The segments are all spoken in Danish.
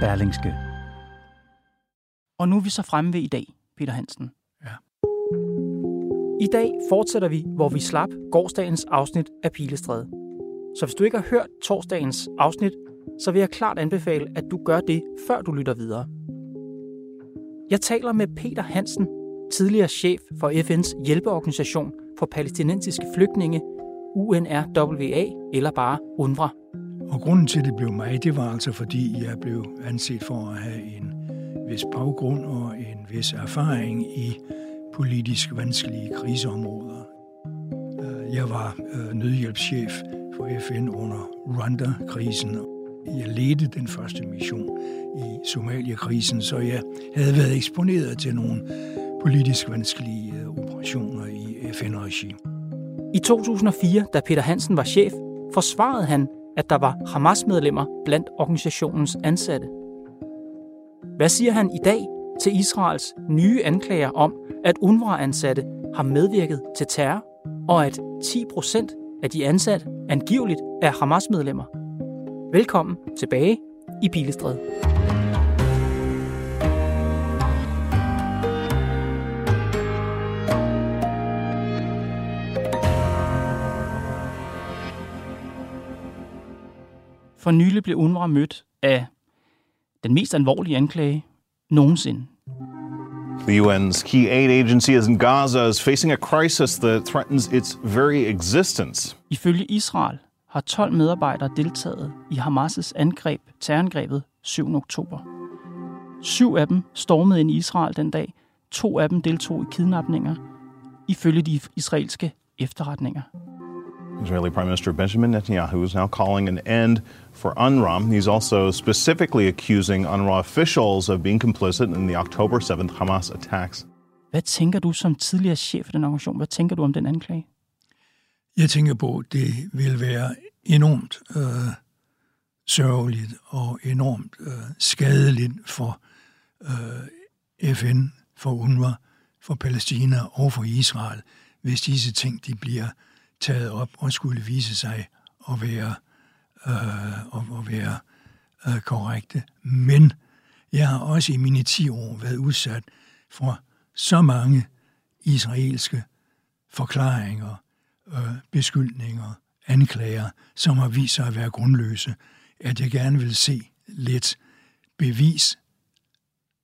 Berlingske. Og nu er vi så fremme ved i dag, Peter Hansen. Ja. I dag fortsætter vi, hvor vi slap gårdsdagens afsnit af Pilestræde. Så hvis du ikke har hørt torsdagens afsnit, så vil jeg klart anbefale, at du gør det, før du lytter videre. Jeg taler med Peter Hansen, tidligere chef for FN's hjælpeorganisation for palæstinensiske flygtninge, UNRWA eller bare UNRWA. Og grunden til, at det blev mig, det var altså, fordi jeg blev anset for at have en vis baggrund og en vis erfaring i politisk vanskelige kriseområder. Øh, jeg var øh, nødhjælpschef for FN under Rwanda-krisen. Jeg ledte den første mission i Somalia-krisen, så jeg havde været eksponeret til nogle politisk vanskelige øh, operationer i FN-regi. I 2004, da Peter Hansen var chef, forsvarede han, at der var Hamas-medlemmer blandt organisationens ansatte. Hvad siger han i dag til Israels nye anklager om, at UNRWA-ansatte har medvirket til terror, og at 10 procent af de ansatte angiveligt er Hamas-medlemmer? Velkommen tilbage i Pilestræde. For nylig blev UNRWA mødt af den mest alvorlige anklage nogensinde. The UN's key aid agency is in Gaza is facing a crisis that threatens its very existence. Ifølge Israel har 12 medarbejdere deltaget i Hamas' angreb, terrorangrebet 7. oktober. Syv af dem stormede ind i Israel den dag. To af dem deltog i kidnapninger, ifølge de israelske efterretninger. Israeli Prime Minister Benjamin Netanyahu is now calling an end for UNRWA. He's also specifically accusing UNRWA officials of being complicit in the October 7th Hamas attacks. Hvad tænker du som tidligere chef for den organisation? Hvad tænker du om den anklage? Jeg tænker på, at det vil være enormt øh, sørgeligt og enormt øh, skadeligt for øh, FN, for UNRWA, for Palæstina og for Israel, hvis disse ting de bliver taget op og skulle vise sig at være, øh, at være øh, korrekte. Men jeg har også i mine 10 år været udsat for så mange israelske forklaringer, øh, beskyldninger, anklager, som har vist sig at være grundløse, at jeg gerne vil se lidt bevis,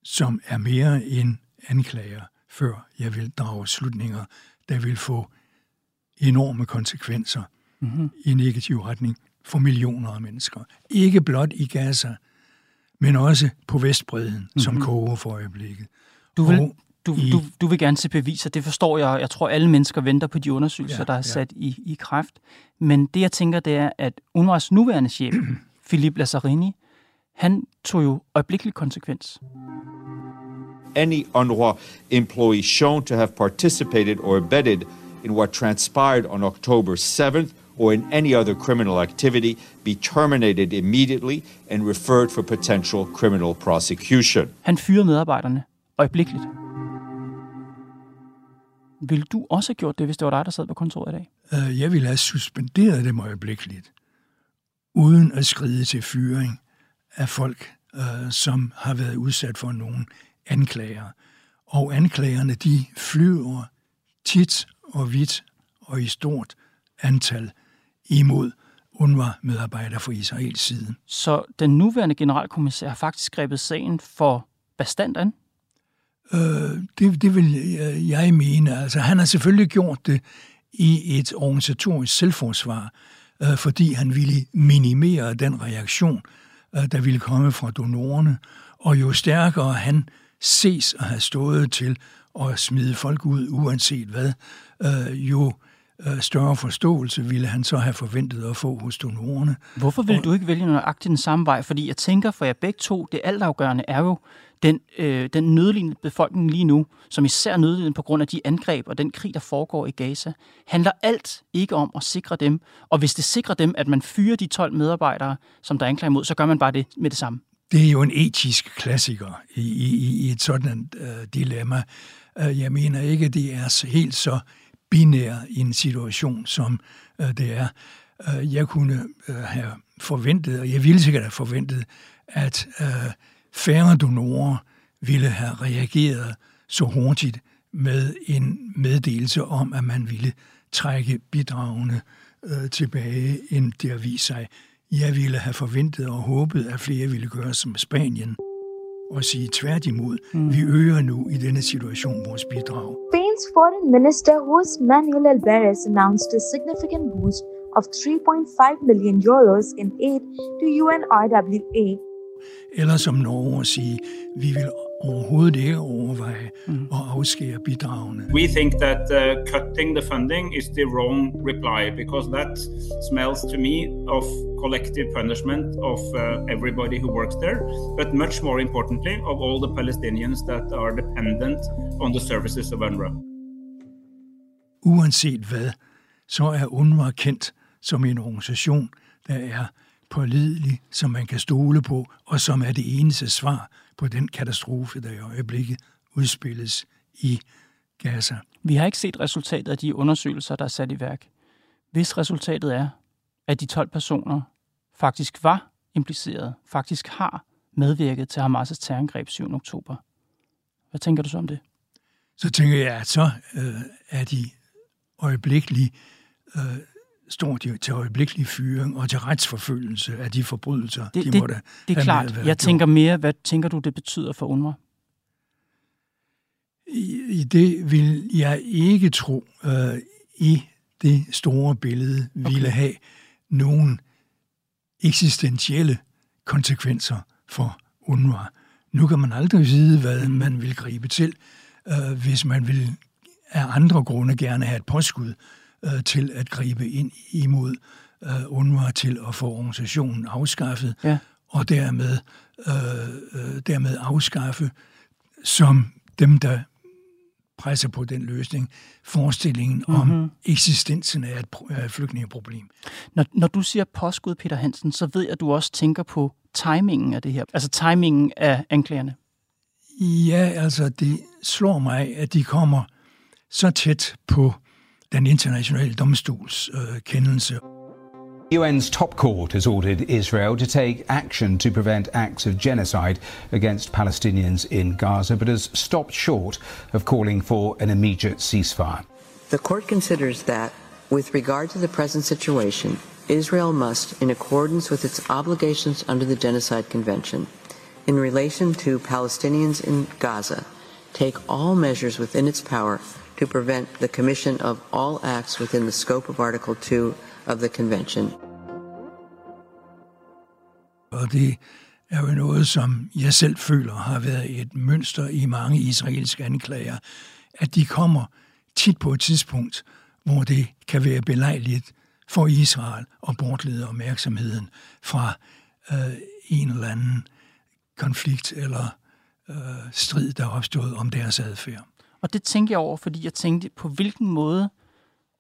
som er mere end anklager, før jeg vil drage slutninger, der vil få enorme konsekvenser mm-hmm. i negativ retning for millioner af mennesker. Ikke blot i Gaza, men også på Vestbreden, mm-hmm. som koger for øjeblikket. Du vil, du, i, du, du vil gerne se beviser, det forstår jeg. Jeg tror, alle mennesker venter på de undersøgelser, ja, der er ja. sat i, i kræft. Men det, jeg tænker, det er, at UNRWA's nuværende chef, Philippe Lazzarini, han tog jo øjeblikkelig konsekvens. Any UNRWA employee shown to have participated or abetted in what transpired on October 7th or in any other criminal activity be terminated immediately and referred for potential criminal prosecution. Han fyrede medarbejderne øjeblikkeligt. Vil du også have gjort det, hvis det var dig, der sad på kontoret i dag? Uh, jeg ville have suspenderet dem øjeblikkeligt, uden at skride til fyring af folk, uh, som har været udsat for nogle anklager. Og anklagerne, de flyver tit og vidt og i stort antal imod UNRWA-medarbejdere fra Israels side. Så den nuværende generalkommissær har faktisk grebet sagen for bestand an? Øh, det, det vil jeg mene. Altså, han har selvfølgelig gjort det i et organisatorisk selvforsvar, øh, fordi han ville minimere den reaktion, øh, der ville komme fra donorerne. Og jo stærkere han ses at have stået til at smide folk ud, uanset hvad, øh, jo øh, større forståelse ville han så have forventet at få hos donorerne. Hvorfor vil du ikke vælge nøjagtigt den samme vej? Fordi jeg tænker for jer begge to, det altafgørende er jo den, øh, den nødlidende befolkning lige nu, som især nødlidende på grund af de angreb og den krig, der foregår i Gaza, handler alt ikke om at sikre dem. Og hvis det sikrer dem, at man fyrer de 12 medarbejdere, som der anklager imod, så gør man bare det med det samme. Det er jo en etisk klassiker i, i, i et sådan uh, øh, dilemma. Uh, jeg mener ikke, det er helt så binær i en situation, som uh, det er. Uh, jeg kunne uh, have forventet, og jeg ville sikkert have forventet, at øh, færre donorer ville have reageret så hurtigt med en meddelelse om, at man ville trække bidragene øh, tilbage, end det har vist sig. Jeg ville have forventet og håbet, at flere ville gøre som Spanien og sige tværtimod, mm. vi øger nu i denne situation vores bidrag. Spain's foreign minister Jose Manuel Alvarez announced a significant boost of 3.5 million euros in aid to UNRWA eller som Norge sige, vi vil overhovedet ikke overveje mm. at afskære bidragene. We think that uh, cutting the funding is the wrong reply because that smells to me of collective punishment of uh, everybody who works there, but much more importantly of all the Palestinians that are dependent on the services of UNRWA. Uanset hvad, så er UNRWA kendt som en organisation, der er pålidelig, som man kan stole på, og som er det eneste svar på den katastrofe, der i øjeblikket udspilles i Gaza. Vi har ikke set resultatet af de undersøgelser, der er sat i værk. Hvis resultatet er, at de 12 personer faktisk var impliceret, faktisk har medvirket til Hamas' terrorangreb 7. oktober. Hvad tænker du så om det? Så tænker jeg, at så øh, er de øjeblikkeligt øh, står de til øjeblikkelig fyring og til retsforfølgelse af de forbrydelser, det, de det, måtte Det er klart. Jeg tænker mere, hvad tænker du, det betyder for UNRWA? I, det vil jeg ikke tro, uh, i det store billede okay. ville have nogen eksistentielle konsekvenser for UNRWA. Nu kan man aldrig vide, hvad mm. man vil gribe til, uh, hvis man vil af andre grunde gerne have et påskud øh, til at gribe ind imod øh, UNRWA til at få organisationen afskaffet, ja. og dermed, øh, øh, dermed afskaffe som dem, der presser på den løsning, forestillingen mm-hmm. om mhm. eksistensen af et flygtningeproblem. Når, når du siger påskud, Peter Hansen, så ved jeg, at du også tænker på timingen af det her, altså timingen af anklagerne. Ja, altså det slår mig, at de kommer så tæt på den internationale domstols øh, kendelse. UN's top court has ordered Israel to take action to prevent acts of genocide against Palestinians in Gaza, but has stopped short of calling for an immediate ceasefire. The court considers that, with regard to the present situation, Israel must, in accordance with its obligations under the Genocide Convention, in relation to Palestinians in Gaza, take all measures within its power to prevent the commission of all acts within the scope of Article 2 of the Convention. Og det er jo noget, som jeg selv føler har været et mønster i mange israelske anklager, at de kommer tit på et tidspunkt, hvor det kan være belejligt for Israel at bortlede opmærksomheden fra øh, en eller anden konflikt eller øh, strid, der er opstået om deres adfærd. Og det tænkte jeg over, fordi jeg tænkte, på hvilken måde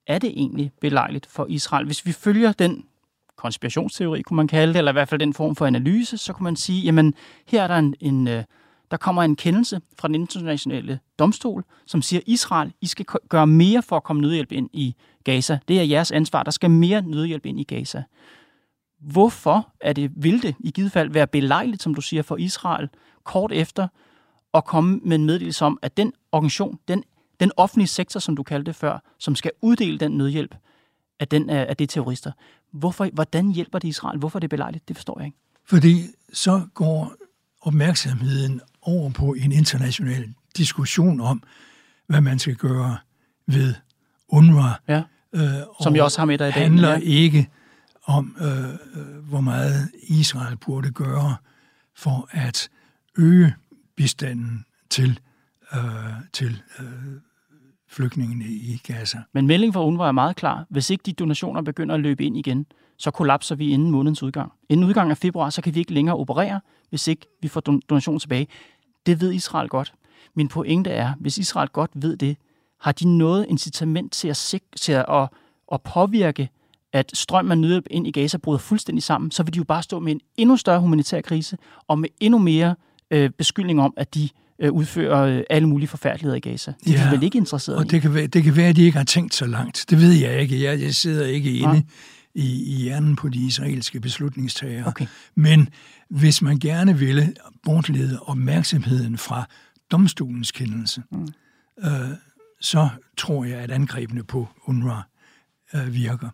er det egentlig belejligt for Israel? Hvis vi følger den konspirationsteori, kunne man kalde det, eller i hvert fald den form for analyse, så kunne man sige, jamen her er der en, en øh, der kommer en kendelse fra den internationale domstol, som siger, Israel, I skal gøre mere for at komme nødhjælp ind i Gaza. Det er jeres ansvar. Der skal mere nødhjælp ind i Gaza. Hvorfor er det, vil det i givet fald være belejligt, som du siger, for Israel, kort efter at komme med en meddelelse om, at den organisation, den, den offentlige sektor, som du kaldte det før, som skal uddele den nødhjælp, at, den er, at det er terrorister. Hvorfor, hvordan hjælper det Israel? Hvorfor er det belejligt? Det forstår jeg ikke. Fordi så går opmærksomheden over på en international diskussion om, hvad man skal gøre ved UNRWA. Ja, øh, som jeg også har med dig i dag. handler ja. ikke om, øh, øh, hvor meget Israel burde gøre for at øge bistanden til, øh, til øh, flygtningene i Gaza. Men meldingen fra UNRWA er meget klar. Hvis ikke de donationer begynder at løbe ind igen, så kollapser vi inden månedens udgang. Inden udgang af februar, så kan vi ikke længere operere, hvis ikke vi får donationer tilbage. Det ved Israel godt. Min pointe er, hvis Israel godt ved det, har de noget incitament til at, sik- til at, at påvirke, at strømmen af nødhjælp ind i Gaza bryder fuldstændig sammen, så vil de jo bare stå med en endnu større humanitær krise, og med endnu mere øh, beskyldning om, at de øh, udfører øh, alle mulige forfærdeligheder i Gaza. De ja, er vel ikke interesseret og det kan, være, det kan være, at de ikke har tænkt så langt. Det ved jeg ikke. Jeg, jeg sidder ikke inde i, i hjernen på de israelske beslutningstagere. Okay. Men hvis man gerne ville bortlede opmærksomheden fra domstolens kendelse, mm. øh, så tror jeg, at angrebene på UNRWA øh, virker.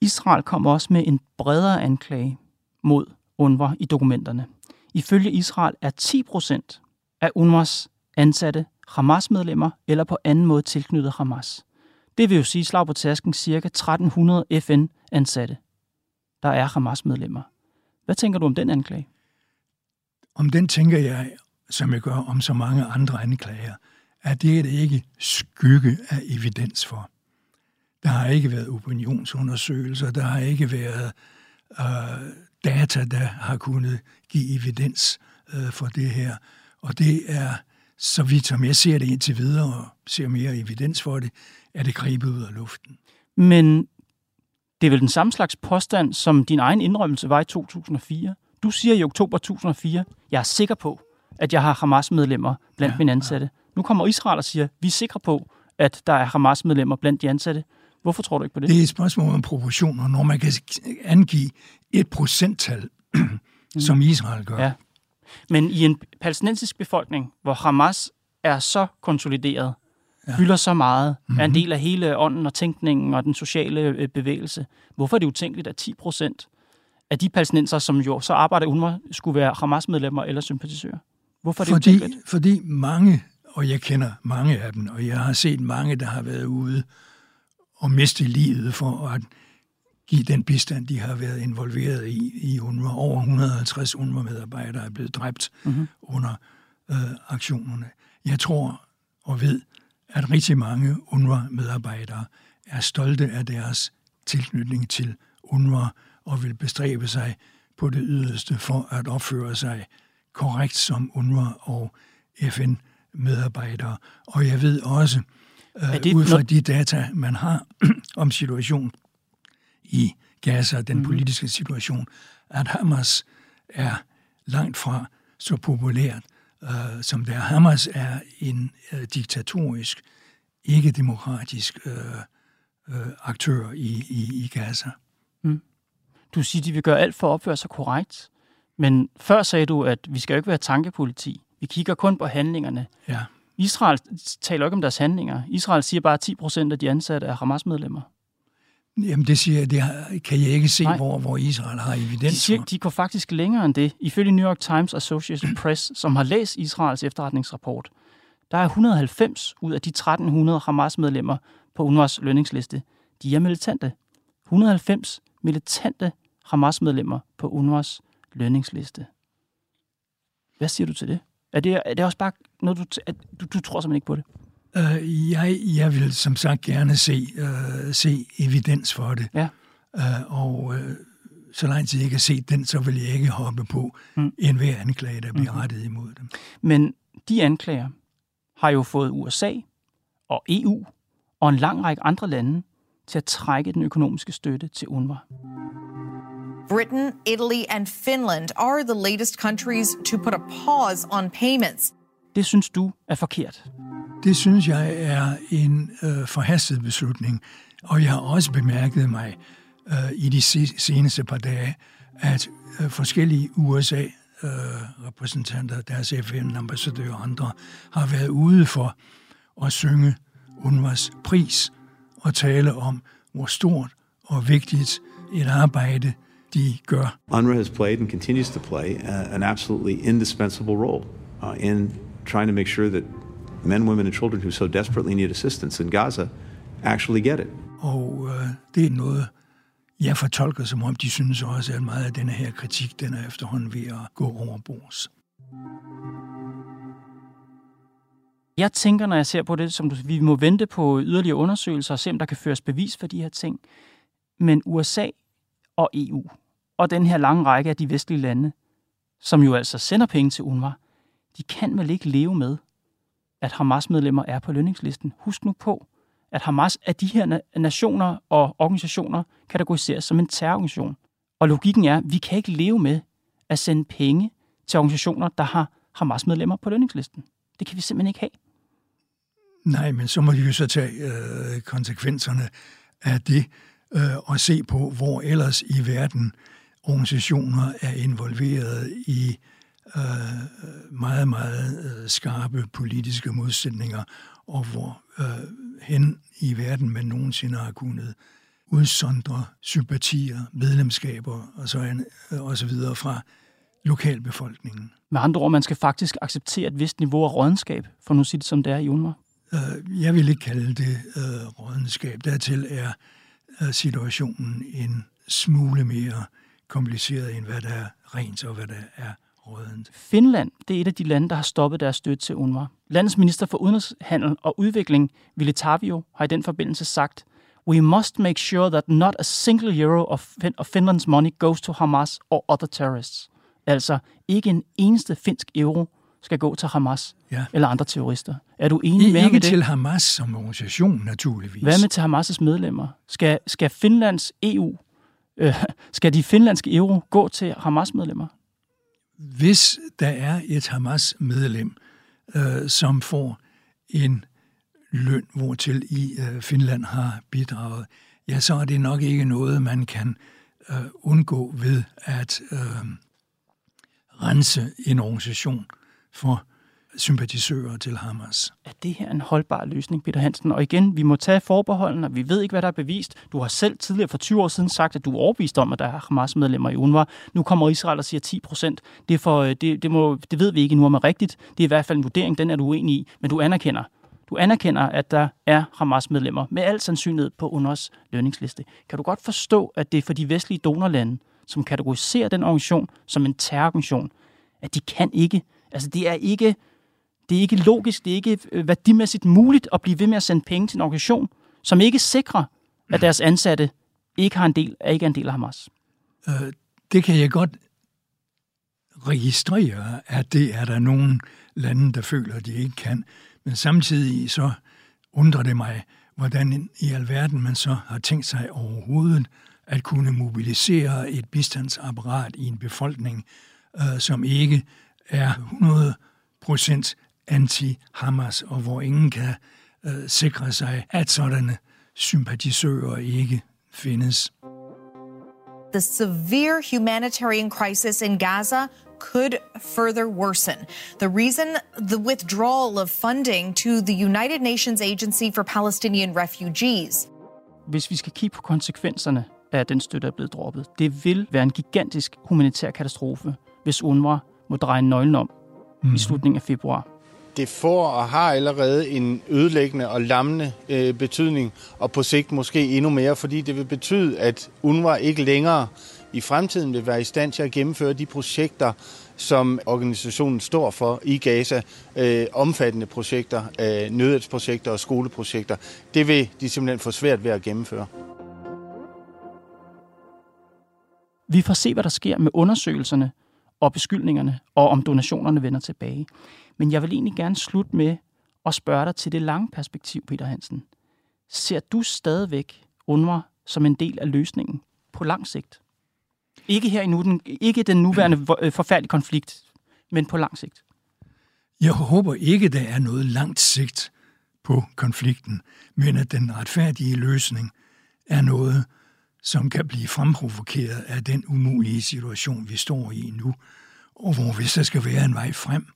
Israel kom også med en bredere anklage mod UNRWA i dokumenterne. Ifølge Israel er 10 procent af UNRWA's ansatte Hamas-medlemmer eller på anden måde tilknyttet Hamas. Det vil jo sige slag på tasken ca. 1300 FN-ansatte, der er Hamas-medlemmer. Hvad tænker du om den anklage? Om den tænker jeg, som jeg gør om så mange andre anklager, at det er det ikke skygge af evidens for. Der har ikke været opinionsundersøgelser, der har ikke været øh, data, der har kunnet give evidens øh, for det her. Og det er, så vidt som jeg ser det indtil videre, og ser mere evidens for det, er det grebet ud af luften. Men det er vel den samme slags påstand, som din egen indrømmelse var i 2004. Du siger i oktober 2004, jeg er sikker på, at jeg har Hamas-medlemmer blandt ja, mine ansatte. Ja. Nu kommer Israel og siger, vi er sikre på, at der er Hamas-medlemmer blandt de ansatte. Hvorfor tror du ikke på det? Det er et spørgsmål om proportioner. Når man kan angive et procenttal, som Israel gør. Ja. Men i en palæstinensisk befolkning, hvor Hamas er så konsolideret, ja. fylder så meget, mm-hmm. er en mhm. del af hele ånden og tænkningen og den sociale øh, bevægelse, hvorfor er det utænkeligt, at 10 procent af de palæstinenser, som jo så arbejder i UNRWA, skulle være Hamas-medlemmer eller sympatisører? Hvorfor er det fordi, utænkeligt? Fordi mange, og jeg kender mange af dem, og jeg har set mange, der har været ude og miste livet for at give den bistand, de har været involveret i, i UNRWA. Over 150 UNRWA-medarbejdere er blevet dræbt mm-hmm. under øh, aktionerne. Jeg tror og ved, at rigtig mange UNRWA-medarbejdere er stolte af deres tilknytning til UNRWA og vil bestræbe sig på det yderste for at opføre sig korrekt som UNRWA og FN-medarbejdere. Og jeg ved også, øh, det, ud fra de data, man har om situationen i Gaza, den mm. politiske situation, at Hamas er langt fra så populært, uh, som det er. Hamas er en uh, diktatorisk, ikke-demokratisk uh, uh, aktør i, i, i Gaza. Mm. Du siger, de vil gøre alt for at opføre sig korrekt, men før sagde du, at vi skal jo ikke være tankepoliti. Vi kigger kun på handlingerne. Ja. Israel taler ikke om deres handlinger. Israel siger bare, at 10 procent af de ansatte er Hamas-medlemmer. Jamen det siger det kan jeg ikke se, hvor, hvor Israel har evidens de, siger, de går faktisk længere end det. Ifølge New York Times Associated Press, som har læst Israels efterretningsrapport, der er 190 ud af de 1300 Hamas-medlemmer på UNRWA's lønningsliste. De er militante. 190 militante Hamas-medlemmer på UNRWA's lønningsliste. Hvad siger du til det? Er det, er det også bare noget, du, at du, du tror simpelthen ikke på det? Uh, jeg, jeg vil som sagt gerne se, uh, se evidens for det. Ja. Uh, og uh, så lang tid jeg ikke har set den, så vil jeg ikke hoppe på mm. enhver anklage, der bliver mm. rettet imod dem. Men de anklager har jo fået USA og EU og en lang række andre lande til at trække den økonomiske støtte til UNRWA. Britain, Italy, and Finland are the latest countries to put a pause on payments. Det synes du er forkert. Det synes jeg er en øh, forhastet beslutning, og jeg har også bemærket mig øh, i de seneste par dage, at øh, forskellige USA-repræsentanter, øh, deres FN-ambassadører og andre, har været ude for at synge UNRWA's pris og tale om, hvor stort og vigtigt et arbejde de gør. UNRWA has played and continues to play uh, an absolutely indispensable role uh, in trying to make sure that men, women and children who so desperately need assistance in Gaza actually get it. Og uh, det er noget, jeg fortolker som om, de synes også, at meget af denne her kritik, den er efterhånden ved at gå over bords. Jeg tænker, når jeg ser på det, som vi må vente på yderligere undersøgelser og se, om der kan føres bevis for de her ting. Men USA og EU og den her lange række af de vestlige lande, som jo altså sender penge til UNRWA, de kan vel ikke leve med, at Hamas-medlemmer er på lønningslisten. Husk nu på, at Hamas er de her nationer og organisationer kategoriseres som en terrororganisation. Og logikken er, at vi kan ikke leve med at sende penge til organisationer, der har Hamas-medlemmer på lønningslisten. Det kan vi simpelthen ikke have. Nej, men så må de jo så tage øh, konsekvenserne af det øh, og se på, hvor ellers i verden organisationer er involveret i øh, meget, meget øh, skarpe politiske modsætninger, og hvor øh, hen i verden man nogensinde har kunnet udsondre sympatier, medlemskaber og så, øh, og så videre fra lokalbefolkningen. Med andre ord, man skal faktisk acceptere et vist niveau af rådenskab, for nu at sige det som det er i UNRWA. Øh, jeg vil ikke kalde det øh, rådenskab. Dertil er er situationen en smule mere kompliceret, end hvad der er rent og hvad der er rådent. Finland det er et af de lande, der har stoppet deres støtte til UNRWA. Landets minister for udenrigshandel og udvikling, Ville Tavio, har i den forbindelse sagt, We must make sure that not a single euro of, fin- of Finland's money goes to Hamas or other terrorists. Altså ikke en eneste finsk euro skal gå til Hamas ja. eller andre terrorister. Er du enig I, med Ikke med det? til Hamas som organisation, naturligvis. Hvad med til Hamas' medlemmer? Skal, skal Finlands EU, øh, skal de finlandske euro gå til Hamas-medlemmer? Hvis der er et Hamas-medlem, øh, som får en løn, hvortil i øh, Finland har bidraget, ja, så er det nok ikke noget, man kan øh, undgå ved at øh, rense en organisation for sympatisører til Hamas. Er det her en holdbar løsning, Peter Hansen? Og igen, vi må tage forbeholdene, og vi ved ikke, hvad der er bevist. Du har selv tidligere for 20 år siden sagt, at du er overbevist om, at der er Hamas-medlemmer i UNRWA. Nu kommer Israel og siger 10 procent. Det, for, øh, det, det, må, det ved vi ikke endnu om er rigtigt. Det er i hvert fald en vurdering, den er du uenig i, men du anerkender. Du anerkender, at der er Hamas-medlemmer med al sandsynlighed på UNRWA's lønningsliste. Kan du godt forstå, at det er for de vestlige donorlande, som kategoriserer den organisation som en terrororganisation, at de kan ikke, altså det er ikke, det er ikke logisk, det er ikke øh, værdimæssigt muligt at blive ved med at sende penge til en organisation, som ikke sikrer, at deres ansatte ikke, har en del, er ikke en del af Hamas. Øh, det kan jeg godt registrere, at det er der nogle lande, der føler, at de ikke kan. Men samtidig så undrer det mig, hvordan i alverden man så har tænkt sig overhovedet at kunne mobilisere et bistandsapparat i en befolkning, øh, som ikke er 100% anti-Hamas, og hvor ingen kan øh, sikre sig, at sådanne sympatisører ikke findes. The severe humanitarian crisis in Gaza could further worsen. The reason the withdrawal of funding to the United Nations Agency for Palestinian Refugees. Hvis vi skal kigge på konsekvenserne af at den støtte er blevet droppet, det vil være en gigantisk humanitær katastrofe, hvis UNRWA må dreje nøglen om mm. i slutningen af februar. Det får og har allerede en ødelæggende og lammende øh, betydning, og på sigt måske endnu mere, fordi det vil betyde, at UNRWA ikke længere i fremtiden vil være i stand til at gennemføre de projekter, som organisationen står for i Gaza. Øh, omfattende projekter, øh, nødhjælpsprojekter og skoleprojekter. Det vil de simpelthen få svært ved at gennemføre. Vi får se, hvad der sker med undersøgelserne og beskyldningerne, og om donationerne vender tilbage. Men jeg vil egentlig gerne slutte med at spørge dig til det lange perspektiv, Peter Hansen. Ser du stadigvæk UNRWA som en del af løsningen på lang sigt? Ikke her i nu, den, ikke den nuværende øh, forfærdelige konflikt, men på lang sigt. Jeg håber ikke, der er noget langt sigt på konflikten, men at den retfærdige løsning er noget, som kan blive fremprovokeret af den umulige situation, vi står i nu, og hvor hvis der skal være en vej frem,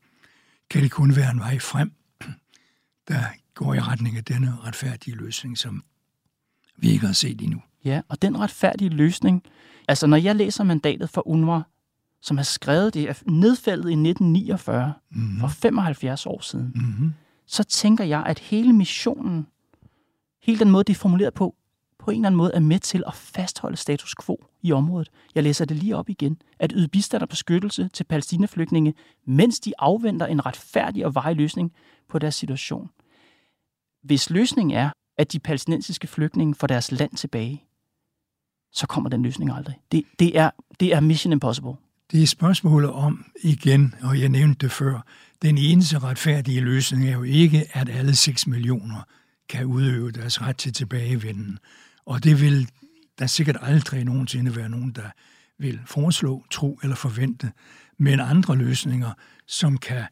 kan det kun være en vej frem, der går i retning af denne retfærdige løsning, som vi ikke har set endnu. Ja, og den retfærdige løsning, altså når jeg læser mandatet for UNRWA, som er skrevet, det er nedfældet i 1949, mm-hmm. for 75 år siden, mm-hmm. så tænker jeg, at hele missionen, hele den måde, det er formuleret på, på en eller anden måde er med til at fastholde status quo i området. Jeg læser det lige op igen. At yde bistand og beskyttelse til palæstinaflygtninge, mens de afventer en retfærdig og varig løsning på deres situation. Hvis løsningen er, at de palæstinensiske flygtninge får deres land tilbage, så kommer den løsning aldrig. Det, det, er, det er mission impossible. Det er spørgsmålet om, igen, og jeg nævnte det før, den eneste retfærdige løsning er jo ikke, at alle 6 millioner kan udøve deres ret til tilbagevenden. Og det vil der sikkert aldrig nogensinde være nogen, der vil foreslå, tro eller forvente. Men andre løsninger, som kan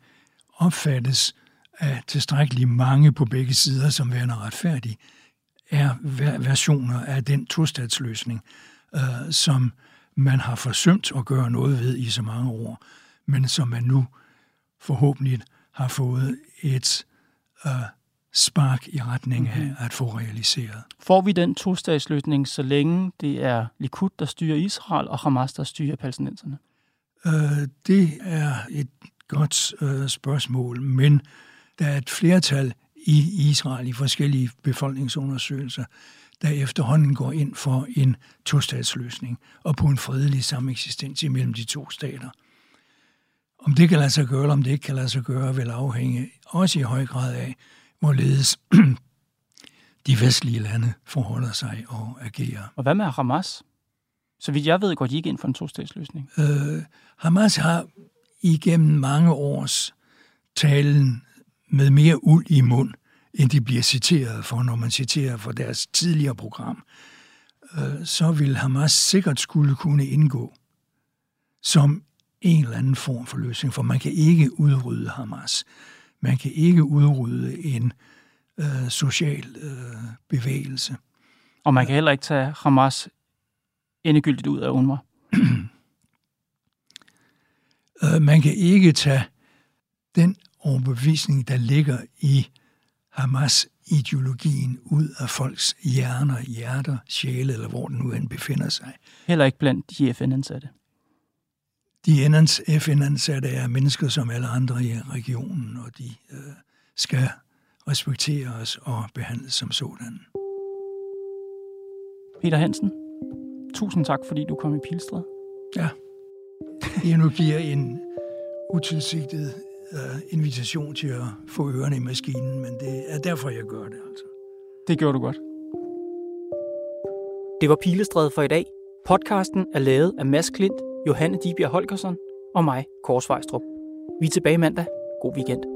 opfattes af tilstrækkeligt mange på begge sider som værende retfærdige, er versioner af den tostatsløsning, øh, som man har forsømt at gøre noget ved i så mange år, men som man nu forhåbentlig har fået et øh, spark i retning af mm-hmm. at få realiseret. Får vi den tostatsløsning, så længe det er Likud, der styrer Israel, og Hamas, der styrer palæstinenserne? Øh, det er et godt øh, spørgsmål, men der er et flertal i Israel i forskellige befolkningsundersøgelser, der efterhånden går ind for en tostatsløsning og på en fredelig sameksistens imellem de to stater. Om det kan lade sig gøre, eller om det ikke kan lade sig gøre, vil afhænge også i høj grad af, hvorledes de vestlige lande forholder sig og agerer. Og hvad med Hamas? Så vidt jeg ved, går de ikke ind for en tostatsløsning. Øh, Hamas har igennem mange års talen med mere uld i mund, end de bliver citeret for, når man citerer for deres tidligere program, øh, så vil Hamas sikkert skulle kunne indgå som en eller anden form for løsning, for man kan ikke udrydde Hamas. Man kan ikke udrydde en øh, social øh, bevægelse. Og man kan heller ikke tage Hamas endegyldigt ud af UNRWA. øh, man kan ikke tage den overbevisning, der ligger i Hamas-ideologien ud af folks hjerner, hjerter, sjæle, eller hvor den nu end befinder sig. Heller ikke blandt de FN-ansatte. De FN-ansatte er mennesker som alle andre i regionen, og de øh, skal respekteres og behandles som sådan. Peter Hansen, tusind tak, fordi du kom i Pilstred. Ja. Jeg nu giver en utilsigtet uh, invitation til at få ørerne i maskinen, men det er derfor, jeg gør det. Altså. Det gjorde du godt. Det var Pilestræde for i dag. Podcasten er lavet af Mads Klint, Johanne Dibjerg Holgersen og mig, Kors Vejstrup. Vi er tilbage mandag. God weekend.